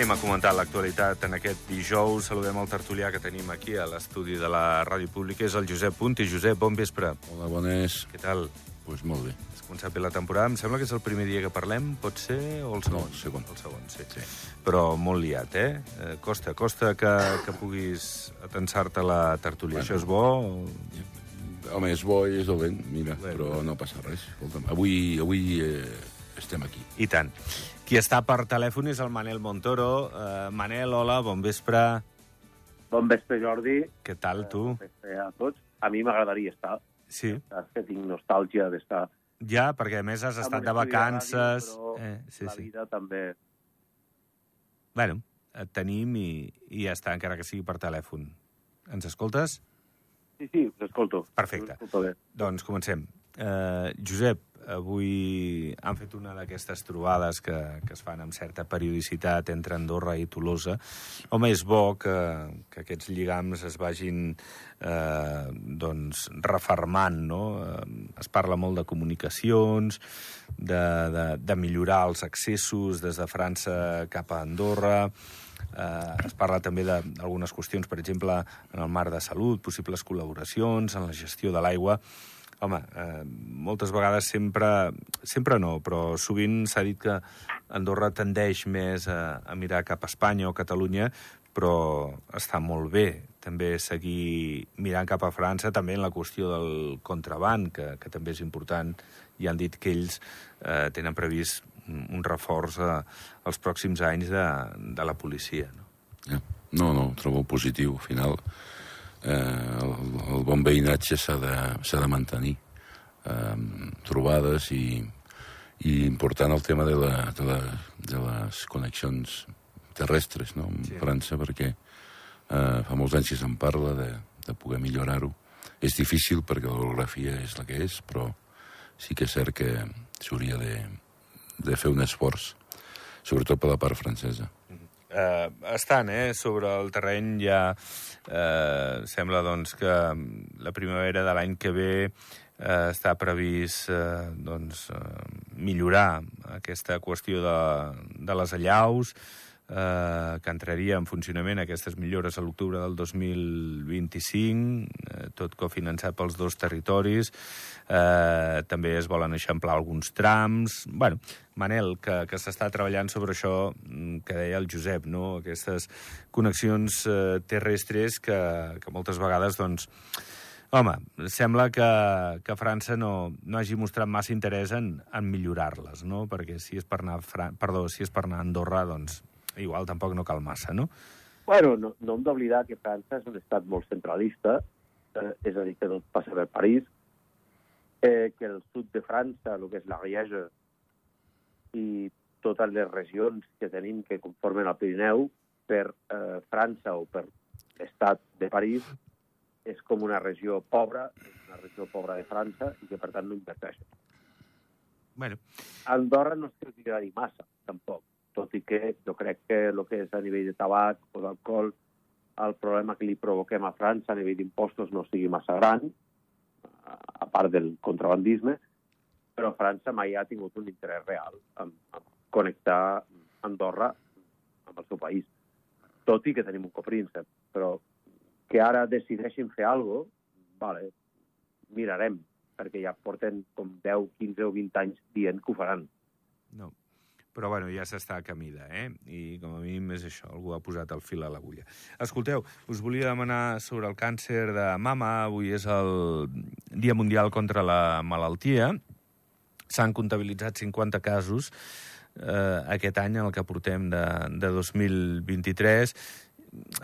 Anem a comentar l'actualitat en aquest dijous. Saludem el tertulià que tenim aquí a l'estudi de la Ràdio Pública. És el Josep Punti. Josep, bon vespre. Hola, bones. Què tal? Doncs pues molt bé. Has començat bé la temporada. Em sembla que és el primer dia que parlem, pot ser? O el segon? No, el segon. El segon, sí. Sí. Però molt liat, eh? eh costa, costa que, que puguis atensar-te la tertúlia. Bueno. Això és bo? Home, és bo i és dolent, mira, Bueno. però no passa res. Escolta'm, avui, avui eh, estem aquí. I tant. Qui està per telèfon és el Manel Montoro. Uh, Manel, hola, bon vespre. Bon vespre, Jordi. Què tal, tu? Bon a tots. A mi m'agradaria estar. Sí, Saps que tinc nostàlgia d'estar... ja, perquè a més has estat de vacances... ràdio, Eh, sí, la sí. vida també... Bueno, et tenim i, i ja està, encara que sigui per telèfon. Ens escoltes? Sí, sí, us escolto. Perfecte. Doncs comencem. Uh, Josep, avui han fet una d'aquestes trobades que, que es fan amb certa periodicitat entre Andorra i Tolosa. Home, és bo que, que aquests lligams es vagin eh, doncs, refermant, no? Eh, es parla molt de comunicacions, de, de, de millorar els accessos des de França cap a Andorra, Eh, es parla també d'algunes qüestions, per exemple, en el marc de salut, possibles col·laboracions, en la gestió de l'aigua. Home, eh, moltes vegades sempre... Sempre no, però sovint s'ha dit que Andorra tendeix més a, a mirar cap a Espanya o Catalunya, però està molt bé també seguir mirant cap a França, també en la qüestió del contraband, que, que també és important, i han dit que ells eh, tenen previst un reforç eh, els pròxims anys de, de la policia. No? Ja. No, no, trobo positiu. Al final, eh, el, el bon veïnatge s'ha de, de mantenir. Eh, trobades i, i important el tema de, la, de, la, de les connexions terrestres no? amb Sí. França, perquè eh, fa molts anys que se'n parla de, de poder millorar-ho. És difícil perquè l'orografia és la que és, però sí que és cert que s'hauria de, de fer un esforç, sobretot per la part francesa. Eh, estan, eh, sobre el terreny ja eh, sembla doncs que la primavera de l'any que ve eh, està previst eh, doncs, eh, millorar aquesta qüestió de, de les allaus, eh, que entraria en funcionament aquestes millores a l'octubre del 2025, eh, tot cofinançat pels dos territoris. Eh, també es volen eixamplar alguns trams. bueno, Manel, que, que s'està treballant sobre això mm, que deia el Josep, no? aquestes connexions eh, terrestres que, que moltes vegades doncs, Home, sembla que, que França no, no hagi mostrat massa interès en, en millorar-les, no? Perquè si és per anar Fran... Perdó, si és per anar a Andorra, doncs igual tampoc no cal massa, no? Bueno, no, no hem d'oblidar que França és un estat molt centralista, eh, és a dir, que tot passa per París, eh, que el sud de França, el que és la Riege, i totes les regions que tenim que conformen el Pirineu, per eh, França o per l'estat de París, és com una regió pobra, una regió pobra de França, i que per tant no inverteix. Bueno, Andorra no és que els agradi massa, tampoc. Tot i que jo crec que el que és a nivell de tabac o d'alcohol, el problema que li provoquem a França a nivell d'impostos no sigui massa gran, a part del contrabandisme, però França mai ha tingut un interès real en, en connectar Andorra amb el seu país. Tot i que tenim un copríncep, però que ara decideixin fer alguna cosa, vale, mirarem, perquè ja porten com 10, 15 o 20 anys dient que ho faran. no. Però, bueno, ja s'està a camí de, eh? I, com a mínim, és això, algú ha posat el fil a l'agulla. Escolteu, us volia demanar sobre el càncer de mama. Avui és el Dia Mundial contra la Malaltia. S'han comptabilitzat 50 casos eh, aquest any, en el que portem de, de 2023.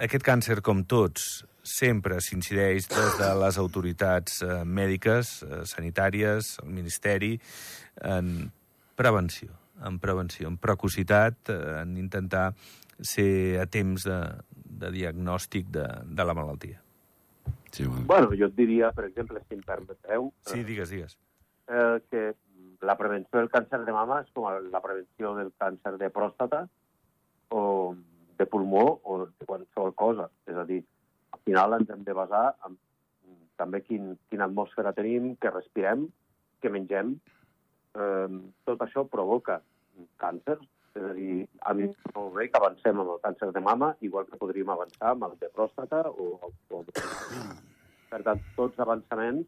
Aquest càncer, com tots, sempre s'incideix des de les autoritats eh, mèdiques, eh, sanitàries, el Ministeri, en prevenció, en prevenció, en precocitat, eh, en intentar ser a temps de, de diagnòstic de, de la malaltia. Sí, bueno. Bueno, jo et diria, per exemple, si em permeteu, Sí, digues, digues. eh, que la prevenció del càncer de mama és com la prevenció del càncer de pròstata o de pulmó o de qualsevol cosa. És a dir, al final ens hem de basar en també quin, quina atmosfera tenim, que respirem, que mengem. Eh, tot això provoca càncer, És a dir, a mi molt bé que avancem amb el càncer de mama, igual que podríem avançar amb el de pròstata o... o... Per tant, tots avançaments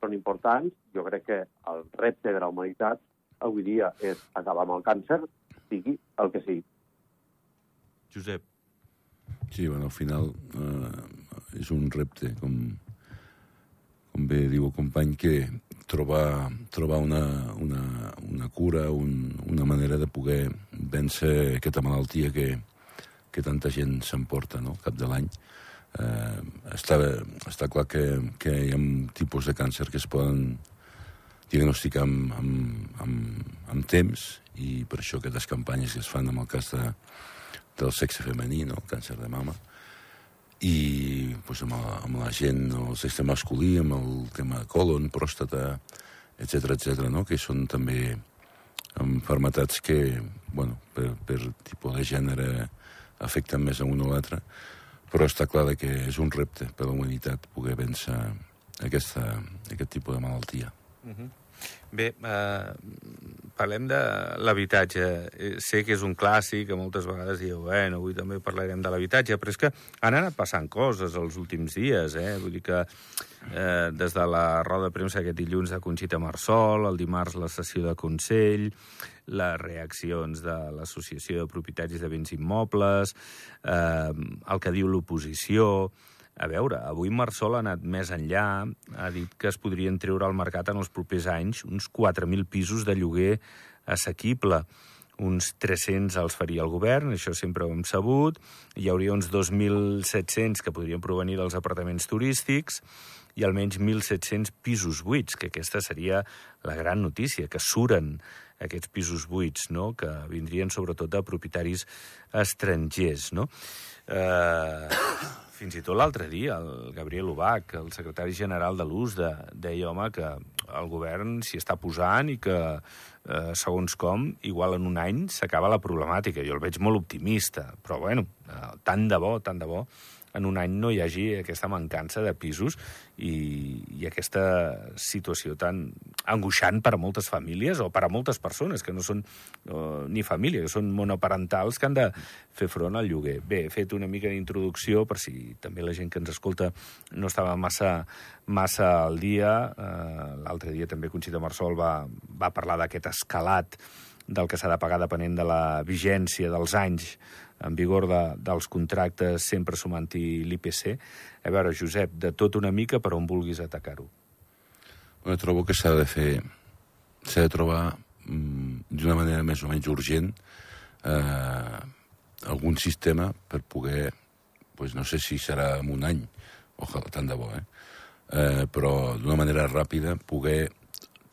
són importants. Jo crec que el repte de la humanitat avui dia és acabar amb el càncer, sigui el que sigui. Josep. Sí, bueno, al final eh, és un repte, com, com bé diu el company, que trobar, trobar una, una, una cura, un, una manera de poder vèncer aquesta malaltia que, que tanta gent s'emporta no? cap de l'any. Eh, està, està clar que, que hi ha tipus de càncer que es poden diagnosticar amb, amb, amb, amb temps i per això aquestes campanyes que es fan amb el cas de, del sexe femení, no? el càncer de mama, i pues, amb, la, amb la gent, el sexe masculí, amb el tema colon, pròstata, etc etc, no? que són també enfermetats que, bueno, per, per tipus de gènere afecten més a un o l'altre, però està clar que és un repte per a la humanitat poder vèncer aquesta, aquest tipus de malaltia. Mhm. -huh. Bé, eh, parlem de l'habitatge. Eh, sé que és un clàssic, que moltes vegades dieu, bueno, avui també parlarem de l'habitatge, però és que han anat passant coses els últims dies, eh? Vull dir que eh, des de la roda de premsa aquest dilluns de Conxita Marsol, el dimarts la sessió de Consell, les reaccions de l'Associació de Propietaris de Béns Immobles, eh, el que diu l'oposició, a veure, avui Marsol ha anat més enllà, ha dit que es podrien treure al mercat en els propers anys uns 4.000 pisos de lloguer assequible. Uns 300 els faria el govern, això sempre ho hem sabut. Hi hauria uns 2.700 que podrien provenir dels apartaments turístics i almenys 1.700 pisos buits, que aquesta seria la gran notícia, que suren aquests pisos buits, no? que vindrien sobretot de propietaris estrangers. No? Eh, fins i tot l'altre dia, el Gabriel Ubach, el secretari general de l'US, de, deia, home, que el govern s'hi està posant i que, eh, segons com, igual en un any s'acaba la problemàtica. Jo el veig molt optimista, però, bueno, eh, tant de bo, tant de bo, en un any no hi hagi aquesta mancança de pisos i, i aquesta situació tan angoixant per a moltes famílies o per a moltes persones que no són uh, ni família, que són monoparentals que han de fer front al lloguer. Bé, he fet una mica d'introducció per si també la gent que ens escolta no estava massa, massa al dia. Uh, L'altre dia també Conxita Marsol va, va parlar d'aquest escalat del que s'ha de pagar depenent de la vigència dels anys en vigor de, dels contractes sempre sumant-hi l'IPC. A veure, Josep, de tot una mica per on vulguis atacar-ho. Bueno, trobo que s'ha de fer... s'ha de trobar mm, d'una manera més o menys urgent eh, algun sistema per poder, pues no sé si serà en un any, ojalà, tant de bo, eh? eh però d'una manera ràpida poder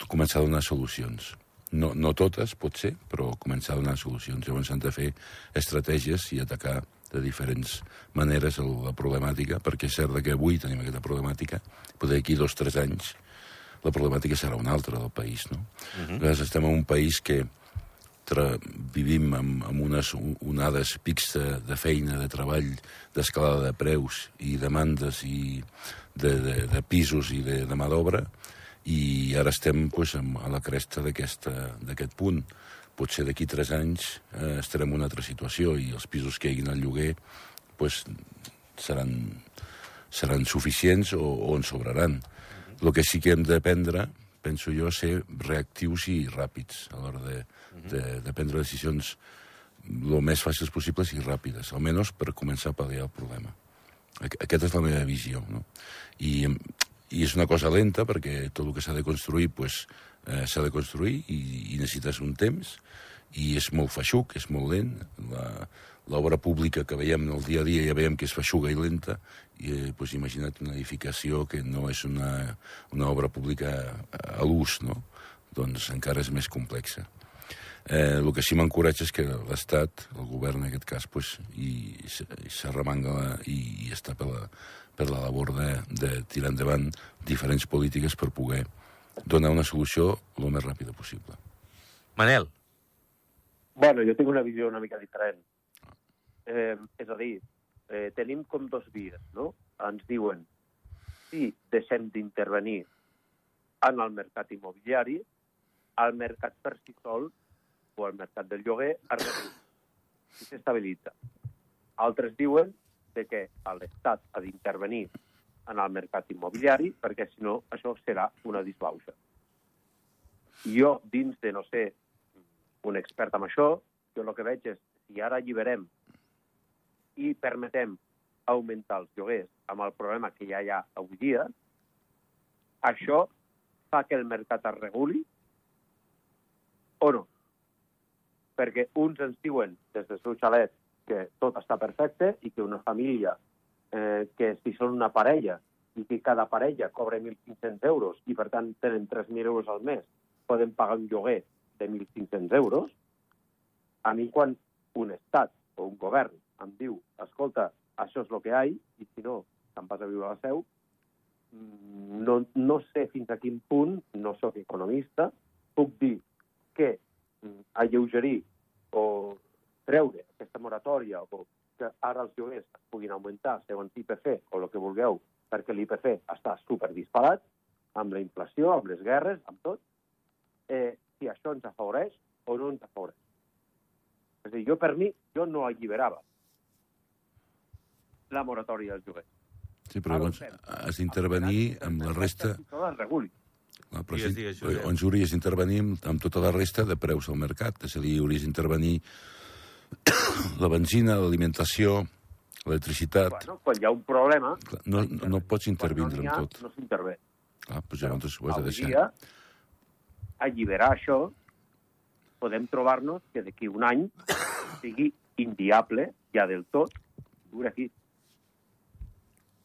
començar a donar solucions. No, no totes, pot ser, però començar a donar solucions. Llavors s'han de fer estratègies i atacar de diferents maneres la problemàtica, perquè és cert que avui tenim aquesta problemàtica, però d'aquí dos o tres anys la problemàtica serà una altra del país. No? Uh -huh. Llavors estem en un país que vivim amb, amb unes onades pics de, de feina, de treball, d'escalada de preus i demandes i de, de, de pisos i de, de mà d'obra, i ara estem pues, a la cresta d'aquest punt. Potser d'aquí tres anys eh, estarem en una altra situació i els pisos que hi hagin al lloguer pues, seran, seran suficients o, o en sobraran. El que sí que hem de prendre, penso jo, ser reactius i ràpids a l'hora de, de, de prendre decisions el més fàcils possibles i ràpides, almenys per començar a pal·liar el problema. Aquesta és la meva visió, no? I i és una cosa lenta perquè tot el que s'ha de construir pues, eh, s'ha de construir i, i necessites un temps. I és molt feixuc, és molt lent. L'obra pública que veiem el dia a dia ja veiem que és feixuga i lenta i eh, pues, imagina't una edificació que no és una, una obra pública a l'ús no? doncs encara és més complexa Eh, el que sí m'encoratja és que l'Estat, el govern en aquest cas, pues, i, i s'arremanga i, i està per la, per la labor de, de tirar endavant diferents polítiques per poder donar una solució el més ràpida possible. Manel. Bueno, jo tinc una visió una mica diferent. Eh, és a dir, eh, tenim com dos vies, no? Ens diuen si deixem d'intervenir en el mercat immobiliari, el mercat per si sol o el mercat del lloguer es redueix i s'estabilitza. Altres diuen de que l'Estat ha d'intervenir en el mercat immobiliari perquè, si no, això serà una disbauxa. Jo, dins de no ser un expert en això, jo el que veig és si ara alliberem i permetem augmentar els lloguers amb el problema que ja hi ha avui dia, això fa que el mercat es reguli o no? Perquè uns ens diuen des del seu xalet que tot està perfecte i que una família, eh, que si són una parella i que cada parella cobra 1.500 euros i per tant tenen 3.000 euros al mes, poden pagar un lloguer de 1.500 euros, a mi quan un estat o un govern em diu, escolta, això és el que hi ha, i si no, te'n vas a viure a la seu, mm, no, no sé fins a quin punt, no sóc economista, puc dir que mm, alleugerir treure aquesta moratòria o que ara els lloguers puguin augmentar segons l'IPC o el que vulgueu, perquè l'IPC està super disparat, amb la inflació, amb les guerres, amb tot, eh, si això ens afavoreix o no ens afavoreix. És a dir, jo per mi, jo no alliberava la moratòria dels lloguers. Sí, però llavors has d'intervenir amb la resta... Ah, però Digues, sí, llavors hauries d'intervenir amb, amb tota la resta de preus al mercat. És a dir, hauries d'intervenir la benzina, l'alimentació, l'electricitat... Bueno, quan hi ha un problema... Clar, no, no, no pots intervindre no en ha, tot. No s'intervé. Ah, doncs llavors ho has de Avui deixar. dia, alliberar això, podem trobar-nos que d'aquí un any sigui inviable, ja del tot, viure aquí.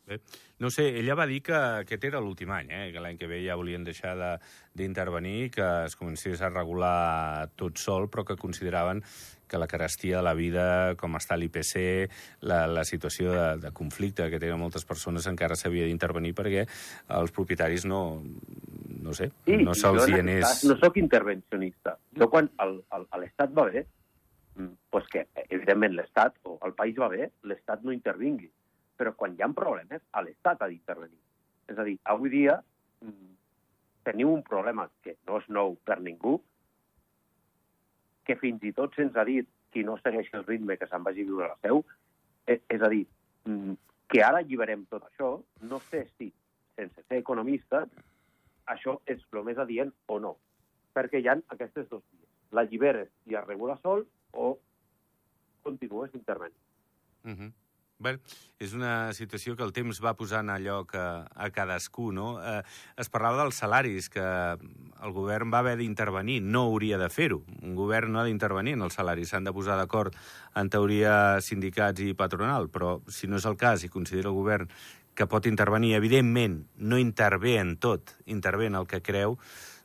Bé. No sé, ella va dir que aquest era l'últim any, eh? que l'any que ve ja volien deixar de- d'intervenir, que es comencés a regular tot sol, però que consideraven que la carestia de la vida, com està l'IPC, la, la situació de, de conflicte que tenen moltes persones, encara s'havia d'intervenir perquè els propietaris no, no sé, Sí, no se'ls hi anés... cas No sóc intervencionista. Jo quan l'Estat va bé, mm, pues que, evidentment, l'Estat o el país va bé, l'Estat no intervingui. Però quan hi ha problemes, l'Estat ha d'intervenir. És a dir, avui dia mm, tenim un problema que no és nou per ningú, que fins i tot se'ns ha dit qui no segueix el ritme que se'n vagi a viure a la seu, és, és a dir, mm, que ara alliberem tot això, no sé si, sense ser economista, això és el més adient o no. Perquè hi ha aquestes dos vies. L'alliberes i es regula sol o continues intervenint. Uh -huh. Bé, és una situació que el temps va posant a lloc a, a cadascú, no? Eh, es parlava dels salaris, que el govern va haver d'intervenir, no hauria de fer-ho. Un govern no ha d'intervenir en els salaris, s'han de posar d'acord en teoria sindicats i patronal, però si no és el cas i considera el govern que pot intervenir, evidentment no intervé en tot, intervé en el que creu,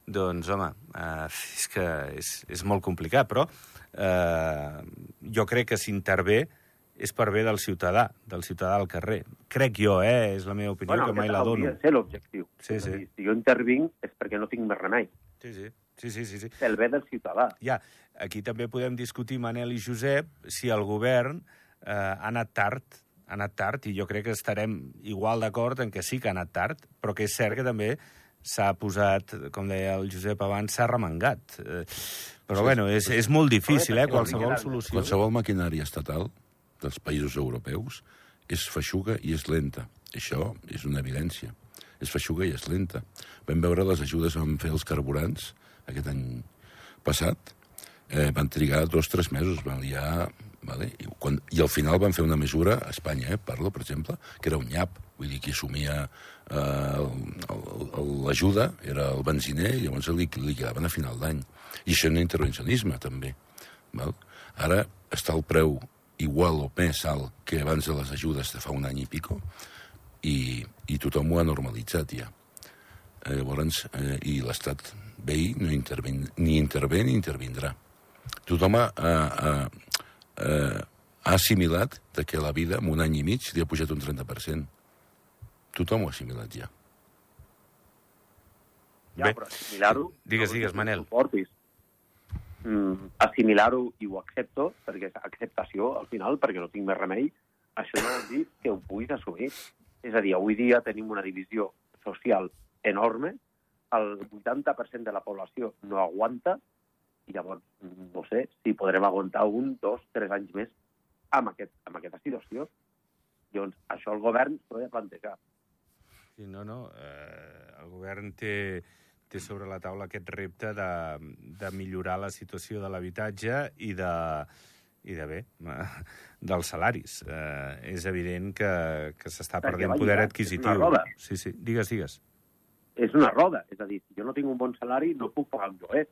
doncs, home, eh, és que és, és molt complicat, però eh, jo crec que s'intervé és per bé del ciutadà, del ciutadà al carrer. Crec jo, eh? És la meva opinió, que mai la dono. de ser l'objectiu. Sí, sí. dir, Si jo intervinc és perquè no tinc més remei. Sí, sí, sí, sí, sí, sí. El bé del ciutadà. Ja, aquí també podem discutir, Manel i Josep, si el govern eh, ha anat tard, ha anat tard, i jo crec que estarem igual d'acord en que sí que ha anat tard, però que és cert que també s'ha posat, com deia el Josep abans, s'ha remengat. Eh, però, Sí, bueno, és, és molt difícil, eh? Qualsevol solució... Qualsevol maquinària estatal dels països europeus és feixuga i és lenta. Això és una evidència. És feixuga i és lenta. Vam veure les ajudes que van fer els carburants aquest any passat. Eh, van trigar dos o tres mesos. Van liar, vale? I, quan, I al final van fer una mesura, a Espanya, eh, parlo, per exemple, que era un nyap. Vull dir, qui assumia eh, l'ajuda era el benziner i llavors li, li quedaven a final d'any. I això no intervencionisme, també. Val? Ara està el preu igual o més alt que abans de les ajudes de fa un any i pico i, i tothom ho ha normalitzat ja. Eh, llavors, eh, i l'estat veí no interven, ni intervé ni intervindrà. Tothom ha, ha, ha, ha, ha assimilat de que la vida en un any i mig li ha pujat un 30%. Tothom ho ha assimilat ja. Ja, Bé. però assimilar-ho... Digues, digues, Manel. suportis. Mm, assimilar-ho i ho accepto, perquè és acceptació, al final, perquè no tinc més remei, això no vol dir que ho puguis assumir. És a dir, avui dia tenim una divisió social enorme, el 80% de la població no aguanta I llavors, no sé si podrem aguantar un, dos, tres anys més amb, aquest, amb aquesta situació. Llavors, això el govern s'ho ha de plantejar. Sí, no, no. Eh, el govern té, té sobre la taula aquest repte de, de millorar la situació de l'habitatge i de, i de bé, dels salaris. Eh, és evident que, que s'està perdent poder és una adquisitiu. Sí, sí, digues, digues. És una roda. És a dir, si jo no tinc un bon salari, no puc pagar un lloguer.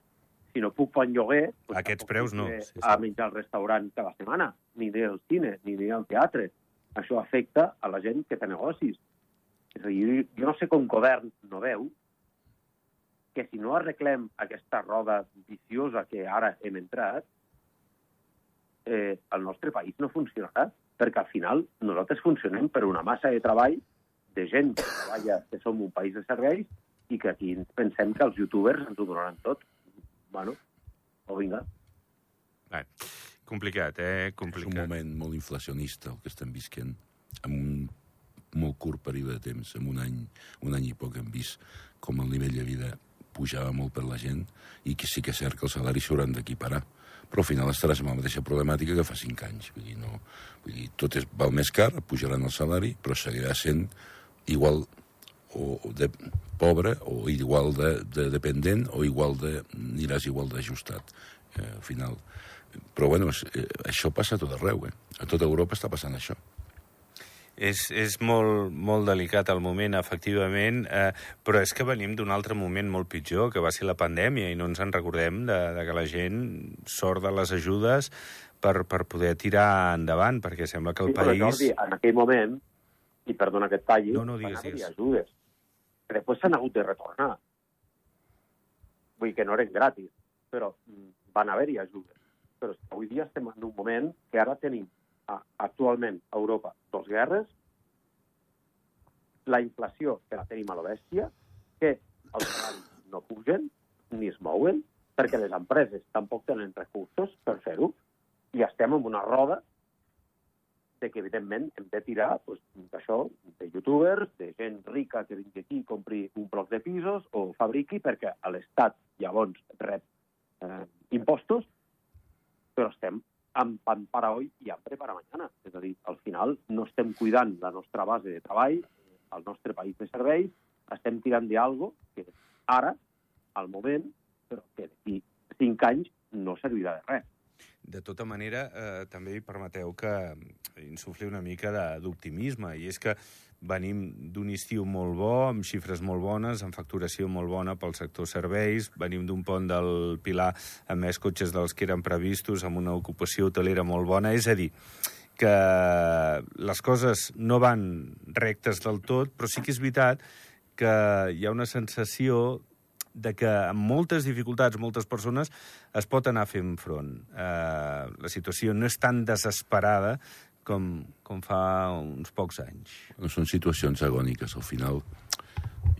Si no puc pagar un lloguer... Doncs Aquests preus no, sí, sí. A menjar al restaurant cada setmana, ni anar al cine, ni anar al teatre. Això afecta a la gent que té negocis. És a dir, jo no sé com govern no veu que si no arreglem aquesta roda viciosa que ara hem entrat, eh, el nostre país no funcionarà, perquè al final nosaltres funcionem per una massa de treball de gent que treballa, que som un país de serveis, i que aquí ens pensem que els youtubers ens ho donaran tot. Bueno, o vinga. Bé, complicat, eh? És un Complicat. moment molt inflacionista el que estem visquent, en un molt curt període de temps, en un any, un any i poc hem vist com el nivell de vida pujava molt per la gent i que sí que és cert que els salaris s'hauran d'equiparar però al final estaràs amb la mateixa problemàtica que fa 5 anys. Vull dir, no, vull dir tot és, val més car, pujaran el salari, però seguirà sent igual o de pobre o igual de, de dependent o igual de, aniràs igual d'ajustat eh, al final. Però bueno, eh, això passa a tot arreu, eh? A tota Europa està passant això. És, és molt, molt delicat el moment, efectivament, eh, però és que venim d'un altre moment molt pitjor, que va ser la pandèmia, i no ens en recordem de, de que la gent sort de les ajudes per, per poder tirar endavant, perquè sembla que el sí, país... Jordi, en aquell moment, i perdona que et talli, No, no, digues, van haver-hi digues. ajudes. Però després s'han hagut de retornar. Vull dir que no eren gratis, però mm, van haver-hi ajudes. Però avui dia estem en un moment que ara tenim a, actualment a Europa dos guerres, la inflació que la tenim a la bèstia, que els salaris no pugen ni es mouen, perquè les empreses tampoc tenen recursos per fer-ho, i estem en una roda de que, evidentment, hem de tirar pues, d'això, de youtubers, de gent rica que vingui aquí i compri un bloc de pisos o fabriqui, perquè l'Estat llavors rep eh, impostos, però estem amb pan para hoy i hambre para mañana. És a dir, al final no estem cuidant la nostra base de treball, el nostre país de serveis, estem tirant d'algo que ara, al moment, però que d'aquí cinc anys no servirà de res. De tota manera, eh, també permeteu que insufli una mica d'optimisme, i és que venim d'un estiu molt bo, amb xifres molt bones, amb facturació molt bona pel sector serveis, venim d'un pont del Pilar amb més cotxes dels que eren previstos, amb una ocupació hotelera molt bona, és a dir, que les coses no van rectes del tot, però sí que és veritat que hi ha una sensació de que amb moltes dificultats, moltes persones, es pot anar fent front. Eh, la situació no és tan desesperada com, com fa uns pocs anys. No són situacions agòniques. Al final,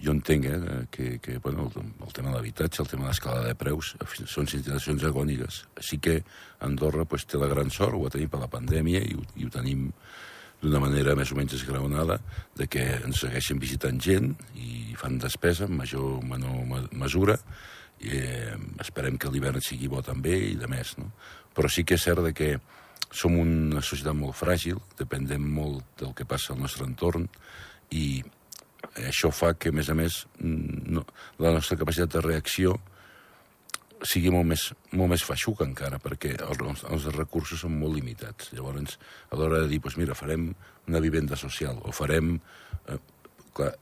jo entenc eh, que, que bueno, el, el tema de l'habitatge, el tema de l'escalada de preus, són situacions agòniques. Sí que Andorra pues, té la gran sort, ho va tenir per la pandèmia i ho, i ho tenim d'una manera més o menys esgraonada, de que ens segueixen visitant gent i fan despesa en major o menor me- mesura, i eh, esperem que l'hivern sigui bo també i de més, no? Però sí que és cert de que som una societat molt fràgil, dependem molt del que passa al nostre entorn i això fa que, a més a més, no, la nostra capacitat de reacció sigui molt més, molt més feixuca encara, perquè els, els recursos són molt limitats. Llavors, a l'hora de dir, doncs mira, farem una vivenda social, o farem... Eh, clar,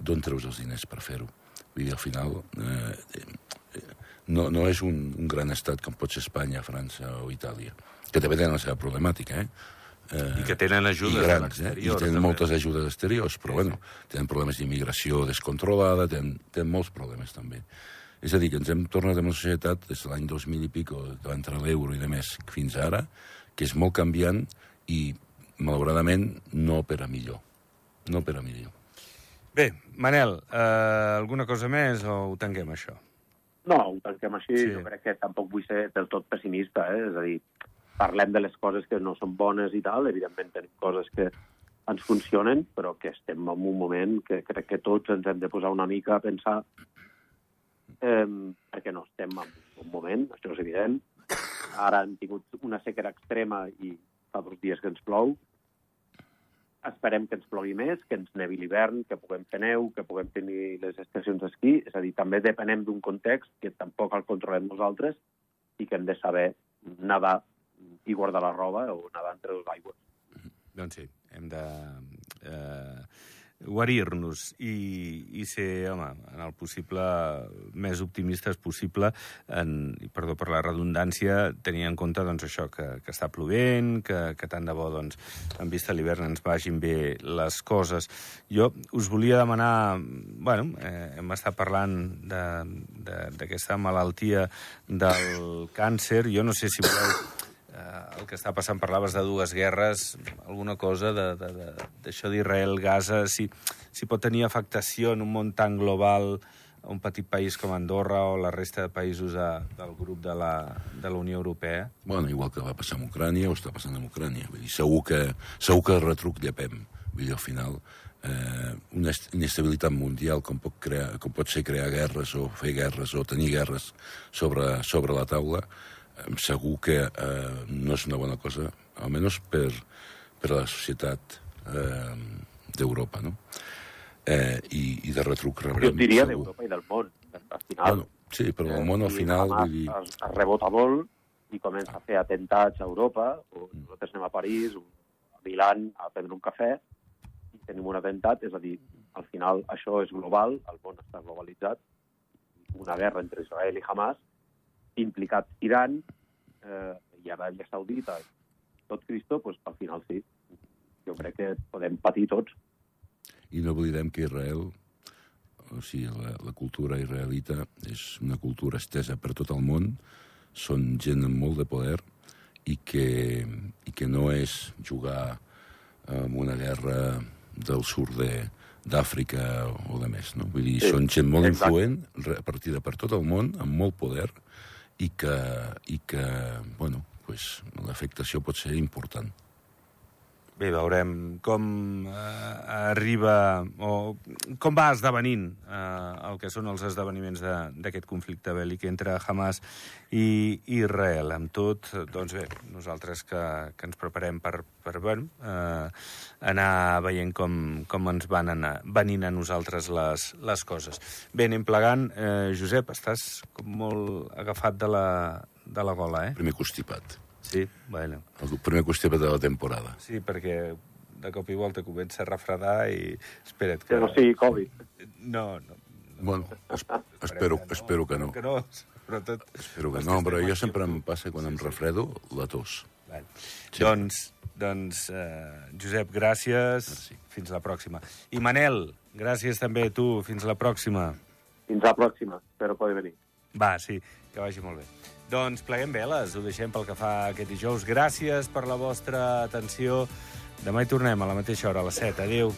d'on treus els diners per fer-ho? Vull dir, al final, eh, eh, no, no és un, un gran estat com pot ser Espanya, França o Itàlia, que també tenen la seva problemàtica, eh? Eh, I que tenen ajudes i grans, eh? I tenen també. moltes ajudes exteriors, però bueno, tenen problemes d'immigració descontrolada, tenen, tenen molts problemes també. És a dir, que ens hem tornat a una societat des de l'any 2000 i pico, que va entrar l'euro i de més, fins ara, que és molt canviant i, malauradament, no per a millor. No per a millor. Bé, Manel, eh, alguna cosa més o ho tanquem, això? No, ho tanquem així. Sí. Jo crec que tampoc vull ser del tot pessimista, eh? És a dir, parlem de les coses que no són bones i tal, evidentment tenim coses que ens funcionen, però que estem en un moment que crec que tots ens hem de posar una mica a pensar eh, perquè no estem en un moment, això és evident. Ara hem tingut una sequera extrema i fa dos dies que ens plou. Esperem que ens plogui més, que ens nevi l'hivern, que puguem fer neu, que puguem tenir les estacions d'esquí. És a dir, també depenem d'un context que tampoc el controlem nosaltres i que hem de saber nedar i guardar la roba o nedar entre dues aigües. Doncs sí, hem de eh, guarir-nos i, i ser, home, en el possible més optimistes possible, en, perdó per la redundància, tenir en compte doncs, això, que, que està plovent, que, que tant de bo, doncs, en vista a l'hivern, ens vagin bé les coses. Jo us volia demanar... Bueno, eh, hem estat parlant d'aquesta malaltia del càncer. Jo no sé si voleu eh, el que està passant, parlaves de dues guerres, alguna cosa d'això d'Israel-Gaza, si, si pot tenir afectació en un món tan global a un petit país com Andorra o la resta de països de, del grup de la, de la Unió Europea? Bueno, igual que va passar amb Ucrània o està passant amb Ucrània. Vull dir, segur que, segur que retruc llepem. Vull dir, al final, eh, una inestabilitat mundial com pot, crear, com pot ser crear guerres o fer guerres o tenir guerres sobre, sobre la taula, segur que eh, no és una bona cosa, almenys per, per a la societat eh, d'Europa, no? Eh, i, I de retruc rebrem... Jo diria d'Europa i del món, al final. Bueno, sí, però el món al final... Vull dir... Es, es rebota molt i comença a fer atentats a Europa, o mm. nosaltres anem a París, o a Milan, a prendre un cafè, i tenim un atemptat, és a dir, al final això és global, el món està globalitzat, una guerra entre Israel i Hamas, implicat Iran eh, i Aràbia Saudita, tot Cristo, pues, al final sí. Jo crec que podem patir tots. I no oblidem que Israel, o sigui, la, la cultura israelita és una cultura estesa per tot el món, són gent amb molt de poder i que, i que no és jugar en una guerra del sud de, d'Àfrica o de més, no? Vull dir, sí, són gent molt exacte. influent, repartida per tot el món, amb molt poder, i que, i que bueno, pues, l'afectació pot ser important. Bé, veurem com eh, arriba o com va esdevenint eh, el que són els esdeveniments d'aquest conflicte bèl·lic entre Hamas i Israel. Amb tot, doncs bé, nosaltres que, que ens preparem per, per bueno, eh, anar veient com, com ens van anar, venint a nosaltres les, les coses. Bé, anem plegant. Eh, Josep, estàs com molt agafat de la, de la gola, eh? Primer constipat. Sí, bueno. El primer qüestió de la temporada. Sí, perquè de cop i volta comença a refredar i... Espera't, que... Que no sigui Covid. No, no. Bueno, es, espero, que no, espero que no. Que no, tot... Espero que no, però jo sempre em passa quan em refredo la tos. Bueno. Sí. Doncs, doncs uh, Josep, gràcies. Merci. Fins la pròxima. I Manel, gràcies també a tu. Fins la pròxima. Fins la pròxima. Espero poder venir. Va, sí, que vagi molt bé. Doncs pleguem veles, ho deixem pel que fa aquest dijous. Gràcies per la vostra atenció. Demà hi tornem a la mateixa hora, a les 7. Adéu.